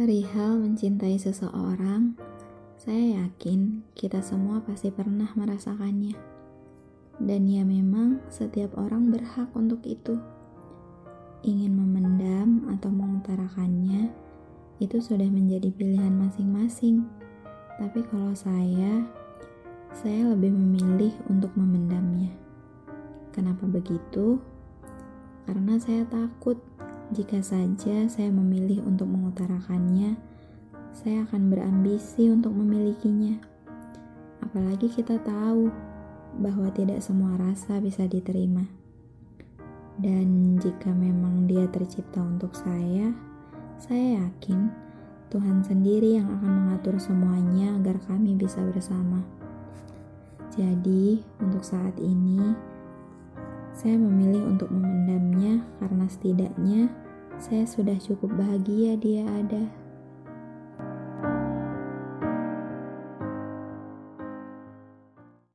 Perihal mencintai seseorang, saya yakin kita semua pasti pernah merasakannya. Dan ya memang setiap orang berhak untuk itu. Ingin memendam atau mengutarakannya, itu sudah menjadi pilihan masing-masing. Tapi kalau saya, saya lebih memilih untuk memendamnya. Kenapa begitu? Karena saya takut jika saja saya memilih untuk mengutarakannya, saya akan berambisi untuk memilikinya. Apalagi kita tahu bahwa tidak semua rasa bisa diterima. Dan jika memang dia tercipta untuk saya, saya yakin Tuhan sendiri yang akan mengatur semuanya agar kami bisa bersama. Jadi, untuk saat ini, saya memilih untuk karena setidaknya saya sudah cukup bahagia dia ada.